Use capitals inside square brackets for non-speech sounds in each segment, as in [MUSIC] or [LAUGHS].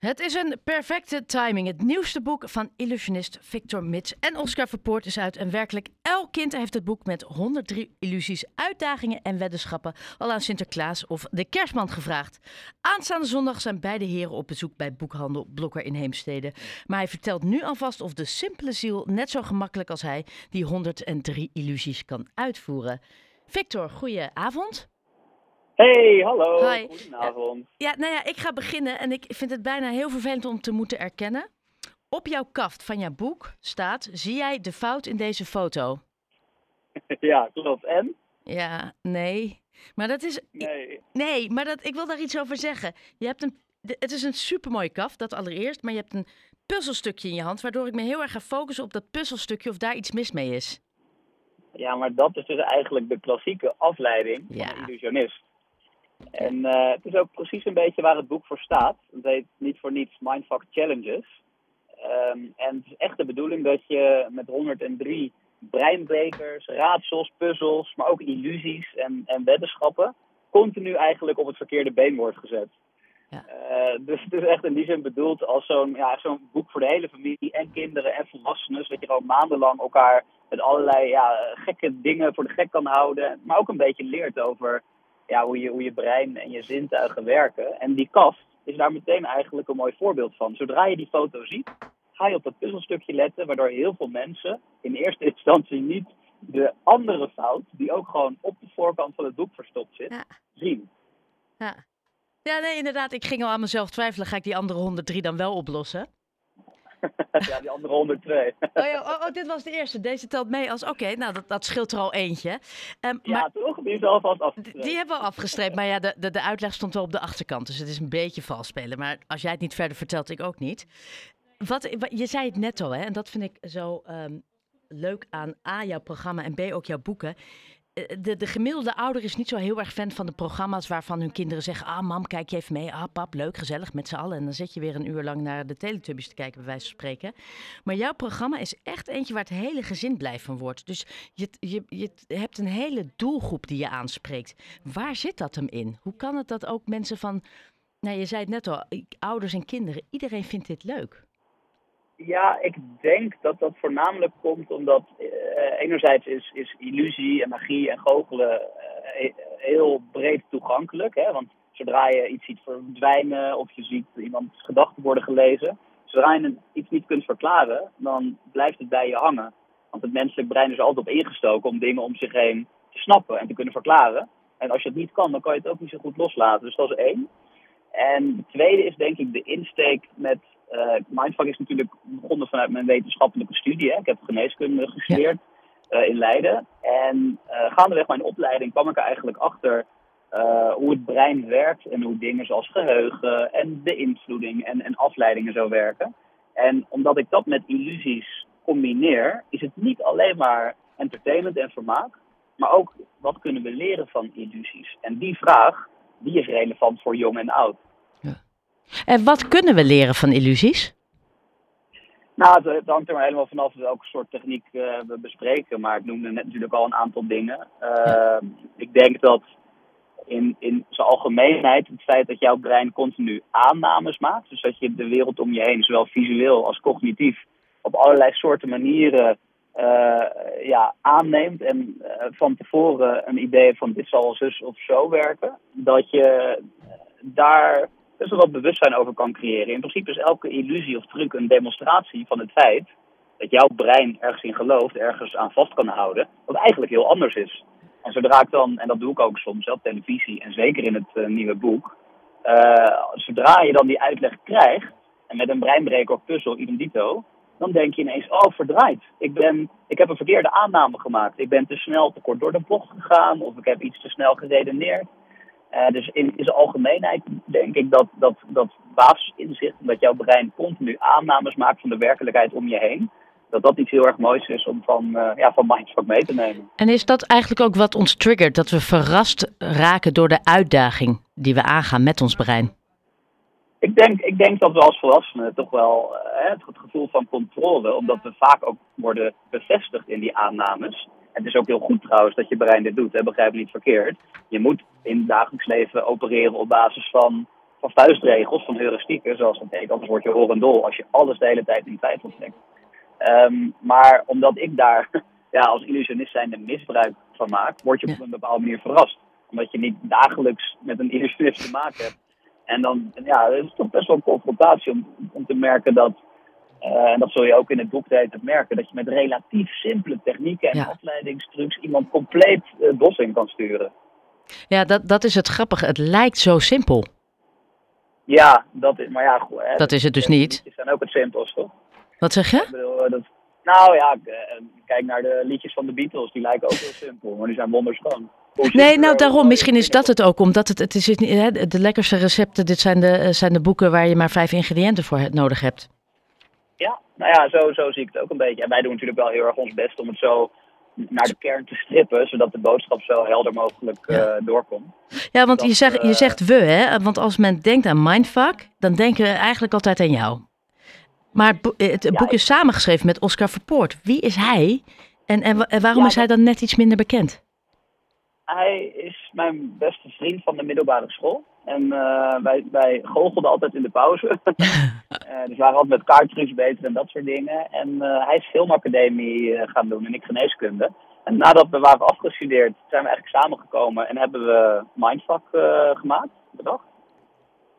Het is een perfecte timing. Het nieuwste boek van illusionist Victor Mits en Oscar Verpoort is uit. En werkelijk elk kind heeft het boek met 103 illusies, uitdagingen en weddenschappen al aan Sinterklaas of de kerstman gevraagd. Aanstaande zondag zijn beide heren op bezoek bij boekhandel Blokker in Heemstede. Maar hij vertelt nu alvast of de simpele ziel net zo gemakkelijk als hij die 103 illusies kan uitvoeren. Victor, goeie avond. Hey, hallo. Hi. Goedenavond. Ja, nou ja, ik ga beginnen en ik vind het bijna heel vervelend om te moeten erkennen. Op jouw kaft van jouw boek staat: Zie jij de fout in deze foto? [LAUGHS] Ja, klopt. En? Ja, nee. Maar dat is. Nee. Nee, maar dat, ik wil daar iets over zeggen. Je hebt een, het is een supermooie kaft, dat allereerst. Maar je hebt een puzzelstukje in je hand, waardoor ik me heel erg ga focussen op dat puzzelstukje of daar iets mis mee is. Ja, maar dat is dus eigenlijk de klassieke afleiding Ja. van een illusionist. En eh, het is ook precies een beetje waar het boek voor staat. Het heet niet voor niets Mindfuck Challenges. Ehm, en het is echt de bedoeling dat je met 103 breinbrekers, raadsels, puzzels, maar ook illusies en, en weddenschappen continu eigenlijk op het verkeerde been wordt gezet. Ja. Eh, dus het is echt in die zin bedoeld als zo'n ja, zo'n boek voor de hele familie en kinderen en volwassenen. Zodat je gewoon maandenlang elkaar met allerlei ja, gekke dingen voor de gek kan houden. Maar ook een beetje leert over ja, hoe, je, hoe je brein en je zintuigen werken. En die kast is daar meteen eigenlijk een mooi voorbeeld van. Zodra je die foto ziet, ga je op dat puzzelstukje letten. Waardoor heel veel mensen in eerste [LAUGHS] instantie niet de andere fout, die ook gewoon op de voorkant van het boek verstopt zit, Ja. zien. Ja. Ja, nee, inderdaad. Ik ging al aan mezelf twijfelen. Ga ik die andere 103 dan wel oplossen? [LAUGHS] ja, die andere 102. Oh, ja, oh, oh, dit was de eerste. Deze telt mee als oké. nou, dat, dat scheelt er al eentje. Ehm, ja, maar toch? Die is alvast die, afgestreept. die hebben we al afgestreept. Maar ja, de, de, de uitleg stond wel op de achterkant. Dus het is een beetje vals spelen. Maar als jij het niet verder vertelt, ik ook niet. Wat, wat- je zei het net al, hè? En dat vind ik zo ehm, leuk aan A, jouw programma en B, ook jouw boeken. Eh, De, de gemiddelde ouder is niet zo heel erg fan van de programma's waarvan hun kinderen zeggen: Ah, mam, kijk je even mee. Ah, pap, leuk, gezellig met z'n allen. En dan zit je weer een uur lang naar de Teletubbies te kijken, bij wijze van spreken. Maar jouw programma is echt eentje waar het hele gezin blij van wordt. Dus je, je, je hebt een hele doelgroep die je aanspreekt. Waar zit dat hem in? Hoe kan het dat ook mensen van. Nou, je zei het net al, ouders en kinderen, iedereen vindt dit leuk. Ja, ik denk dat dat voornamelijk komt omdat eh, enerzijds is, is illusie en magie en goochelen eh, he- heel breed toegankelijk. Hè? Want zodra je iets ziet verdwijnen of je ziet iemands gedachten worden gelezen, zodra je iets niet kunt verklaren, dan blijft het bij je hangen. Want het menselijk brein is er altijd op ingestoken om dingen om zich heen te snappen en te kunnen verklaren. En als je het niet kan, dan kan je het ook niet zo goed loslaten. Dus dat is één. En het tweede is denk ik de insteek Mindfuck is natuurlijk begonnen vanuit mijn wetenschappelijke studie. Hè. Ik heb geneeskunde gestudeerd eh, in Leiden. En eh, gaandeweg mijn opleiding kwam ik er eigenlijk achter eh, hoe het brein werkt en hoe dingen zoals geheugen en de invloeding en, en afleidingen zo werken. En omdat ik dat met illusies combineer, is het niet alleen maar entertainment en vermaak, maar ook wat kunnen we leren van illusies. En die vraag, die is relevant voor jong en oud. En wat kunnen we leren van illusies? Nou, het, hangt er maar helemaal vanaf welke soort techniek eh, we bespreken. Maar ik noemde net natuurlijk al een aantal dingen. Uh, ik denk dat in, in zijn algemeenheid het feit dat jouw brein continu aannames maakt. Dus dat je de wereld om je heen, zowel visueel als cognitief, op allerlei soorten manieren uh, ja, aanneemt. En van tevoren een idee van dit zal zus of zo werken. Dat je daar best wel wat bewustzijn over kan creëren. In principe is elke illusie of truc een demonstratie van het feit dat jouw brein ergens in gelooft, ergens aan vast kan houden, wat eigenlijk heel anders is. En zodra ik dan, en dat doe ik ook soms op televisie en zeker in het uh, nieuwe boek, uh, zodra je dan die uitleg krijgt, en met een breinbreker of puzzel, idem dito, dan denk je ineens, oh verdraaid, ik, ben, ik heb een verkeerde aanname gemaakt. Ik ben te snel te kort door de bocht gegaan of ik heb iets te snel geredeneerd. Uh, dus in, in zijn algemeenheid denk ik dat dat, dat basisinzicht, dat jouw brein continu aannames maakt van de werkelijkheid om je heen, dat dat iets heel erg moois is om van, uh, ja, van Mindfuck mee te nemen. En is dat eigenlijk ook wat ons triggert, dat we verrast raken door de uitdaging die we aangaan met ons brein? Ik denk, ik denk dat we als volwassenen toch wel uh, het, het gevoel van controle, omdat we vaak ook worden bevestigd in die aannames. Het is ook heel goed trouwens dat je brein dit doet, hè? begrijp me niet verkeerd. Je moet in het dagelijks leven opereren op basis van van vuistregels, van heuristieken, zoals dat heet. Anders word je horendol als je alles de hele tijd in twijfel trekt. Um, maar omdat ik daar [LAUGHS] ja, als illusionist zijnde misbruik van maak, word je op een bepaalde manier verrast. Omdat je niet dagelijks met een illusionist te maken hebt. En dan, ja, het is toch best wel een confrontatie om, om te merken dat, uh, en dat zul je ook in het boek de merken, dat je met relatief simpele technieken en ja. afleidingstrucs iemand compleet het bos in kan sturen. Ja, dat, dat is het grappige. Het lijkt zo simpel. Ja, dat is, maar ja, goed, hè, dat is het dus niet. Het zijn ook het simpels, toch? Wat zeg je? Ik bedoel, dat, nou ja, eh, kijk naar de liedjes van de Beatles, die lijken ook heel simpel, maar die zijn wonderschoon. Nee, nou daarom, misschien is dat het ook, omdat het, het is hè, de lekkerste recepten, dit zijn de, eh, zijn de boeken waar je maar vijf ingrediënten voor nodig hebt. Ja, nou ja, zo, zo zie ik het ook een beetje. En wij doen natuurlijk wel heel erg ons best om het zo naar de kern te strippen, zodat de boodschap zo helder mogelijk uh, doorkomt. Ja, want je, zegt, je zegt we, hè? Want als men denkt aan mindfuck, dan denken we eigenlijk altijd aan jou. Maar het boek is samengeschreven met Oscar Verpoort. Wie is hij en, en, waarom is hij dan net iets minder bekend? Hij is mijn beste vriend van de middelbare school. En uh, wij, wij goochelden altijd in de pauze. uh, [LAUGHS] dus we waren altijd met kaarttrucs bezig en dat soort dingen. En uh, hij is filmacademie gaan doen en ik geneeskunde. En nadat we waren afgestudeerd zijn we eigenlijk samengekomen en hebben we Mindfuck gemaakt, bedacht.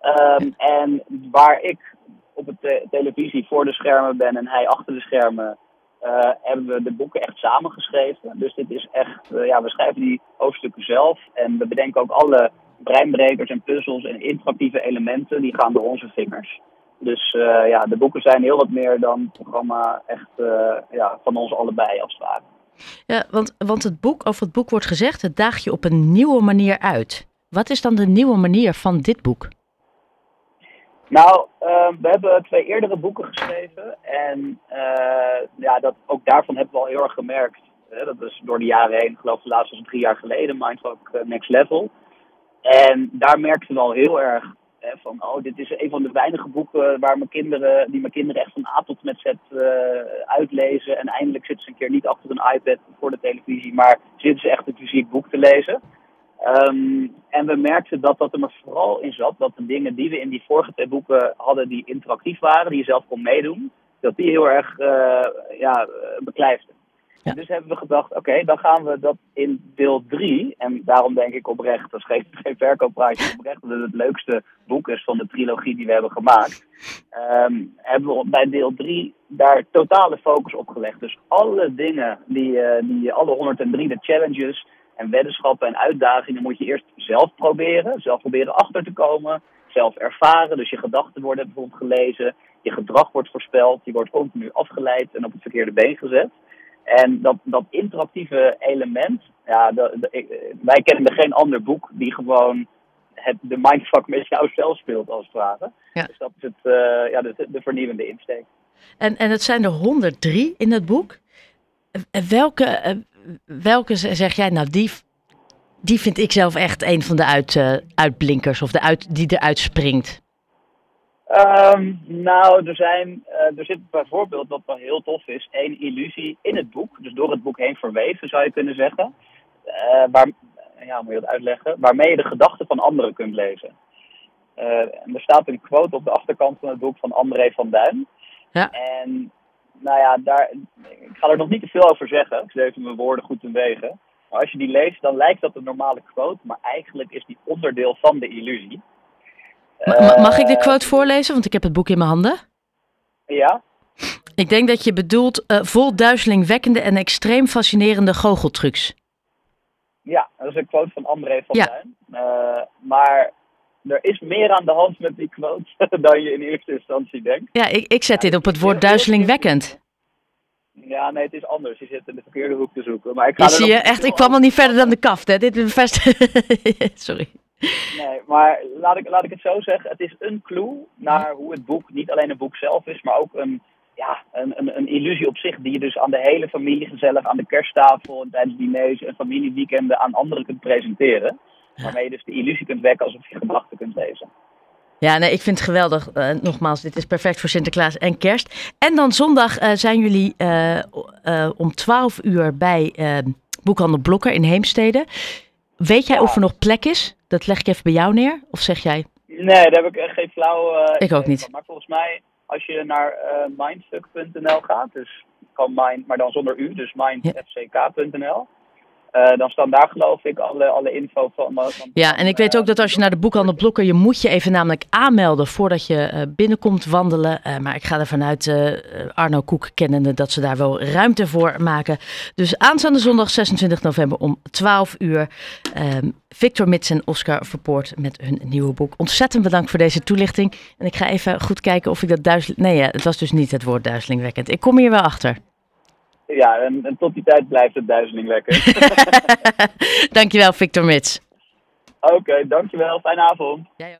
Um, en waar ik op de te televisie voor de schermen ben en hij achter de schermen, uh, hebben we de boeken echt samengeschreven. Dus dit is echt, uh, ja, we schrijven die hoofdstukken zelf en we bedenken ook alle breinbrekers en puzzels en interactieve elementen, die gaan door onze vingers. Dus uh, ja, de boeken zijn heel wat meer dan het programma echt ja, van ons allebei als het ware. Ja, want, want het boek, of het boek wordt gezegd, het daag je op een nieuwe manier uit. Wat is dan de nieuwe manier van dit boek? Nou, uh, we hebben twee eerdere boeken geschreven. En uh, ja, dat, ook daarvan hebben we al heel erg gemerkt. Hè, dat is door de jaren heen, ik geloof de laatste was drie jaar geleden, Mindfuck uh, Next Level. En daar merkten we al heel erg hè, van, oh, dit is een van de weinige boeken waar mijn kinderen, die mijn kinderen echt van A tot met Z uh, uitlezen. En eindelijk zitten ze een keer niet achter een iPad voor de televisie, maar zitten ze echt een fysiek boek te lezen. Um, en we merkten dat dat er maar vooral in zat dat de dingen die we in die vorige twee boeken hadden die interactief waren, die je zelf kon meedoen, dat die heel erg uh, ja, beklijfden. Ja. Dus hebben we gedacht, oké, okay, dan gaan we dat in deel 3, en daarom denk ik oprecht, dat is geen, [LAUGHS] geen verkoopprijs, oprecht dat het het leukste boek is van de trilogie die we hebben gemaakt, um, hebben we bij deel 3 daar totale focus op gelegd. Dus alle dingen, die, uh, die alle 103, de challenges, en weddenschappen en uitdagingen moet je eerst zelf proberen. Zelf proberen achter te komen. Zelf ervaren. Dus je gedachten worden bijvoorbeeld gelezen. Je gedrag wordt voorspeld. Je wordt continu afgeleid en op het verkeerde been gezet. En dat, dat interactieve element, ja, de, de, wij kennen er geen ander boek die gewoon het, de mindfuck met jou zelf speelt, als het ware. Ja. Dus dat is het, uh, ja, de, de vernieuwende insteek. En, en het zijn er 103 in het boek. Welke, welke zeg jij nou, die, die vind ik zelf echt een van de uit, uh, uitblinkers of de uit, die eruit springt? Um, nou, er, zijn, uh, er zit bijvoorbeeld, wat wel heel tof is, één illusie in het boek. Dus door het boek heen verweven, zou je kunnen zeggen. Uh, waar, ja, moet je dat uitleggen? Waarmee je de gedachten van anderen kunt lezen. en er staat een quote op de achterkant van het boek van André van Duin. Ja. En nou ja, daar, ik ga er nog niet te veel over zeggen. Ik zet even mijn woorden goed in wegen. Maar als je die leest, dan lijkt dat een normale quote. Maar eigenlijk is die onderdeel van de illusie. Mag ik de eh, quote voorlezen? Want ik heb het boek in mijn handen. Ja. Ik denk dat je bedoelt uh, vol duizelingwekkende en extreem fascinerende goocheltrucs. Ja, dat is een quote van André van ja. Duin. Uh, maar er is meer aan de hand met die quote [LAUGHS] dan je in eerste instantie denkt. Ja, ik, ik zet dit op het woord duizelingwekkend. Ja, nee, het is anders. Je zit in de verkeerde hoek te zoeken. Maar ik ga zie je, echt, ik kwam al niet verder dan de kaft, hè. Dit is best... [LAUGHS] Sorry. Nee, maar laat ik, laat ik het zo zeggen. Het is een clue naar hoe het boek niet alleen een boek zelf is, maar ook een, ja, een, een, een illusie op zich. Die je dus aan de hele familie gezellig aan de kersttafel en tijdens diners en familieweekenden aan anderen kunt presenteren. Waarmee je dus de illusie kunt wekken alsof je gedachten kunt lezen. Ja, nee, ik vind het geweldig. Uh, nogmaals, dit is perfect voor Sinterklaas en kerst. En dan zondag uh, zijn jullie uh, om 12 uur bij Boekhandel Blokker in Heemstede. Weet jij ja. of er nog plek is? Dat leg ik even bij jou neer. Of zeg jij? Nee, daar heb ik echt geen flauw... eh, Ik ook niet. van. Maar volgens mij, als je naar eh, mindfuck.nl gaat, dus kan mind, maar dan zonder u, dus mindfck.nl, eh, dan staan daar geloof ik alle, alle info van. van Ja, en ik weet ook dat als je naar de boekhandel Blokker, je moet je even namelijk aanmelden voordat je eh, binnenkomt wandelen. Eh, maar ik ga ervan uit, eh, Arno Koek kennende, dat ze daar wel ruimte voor maken. Dus aanstaande zondag 26 november om 12 uur. ehm, Victor Mits en Oscar Verpoort met hun nieuwe boek. Ontzettend bedankt voor deze toelichting. En ik ga even goed kijken of ik dat duizelig... Nee, ja, het was dus niet het woord duizelingwekkend. Ik kom hier wel achter. Ja, en, en tot die tijd blijft het duizelingwekkend. [LAUGHS] Dankjewel, Victor Mits. Oké, dankjewel. Fijne avond. Ook.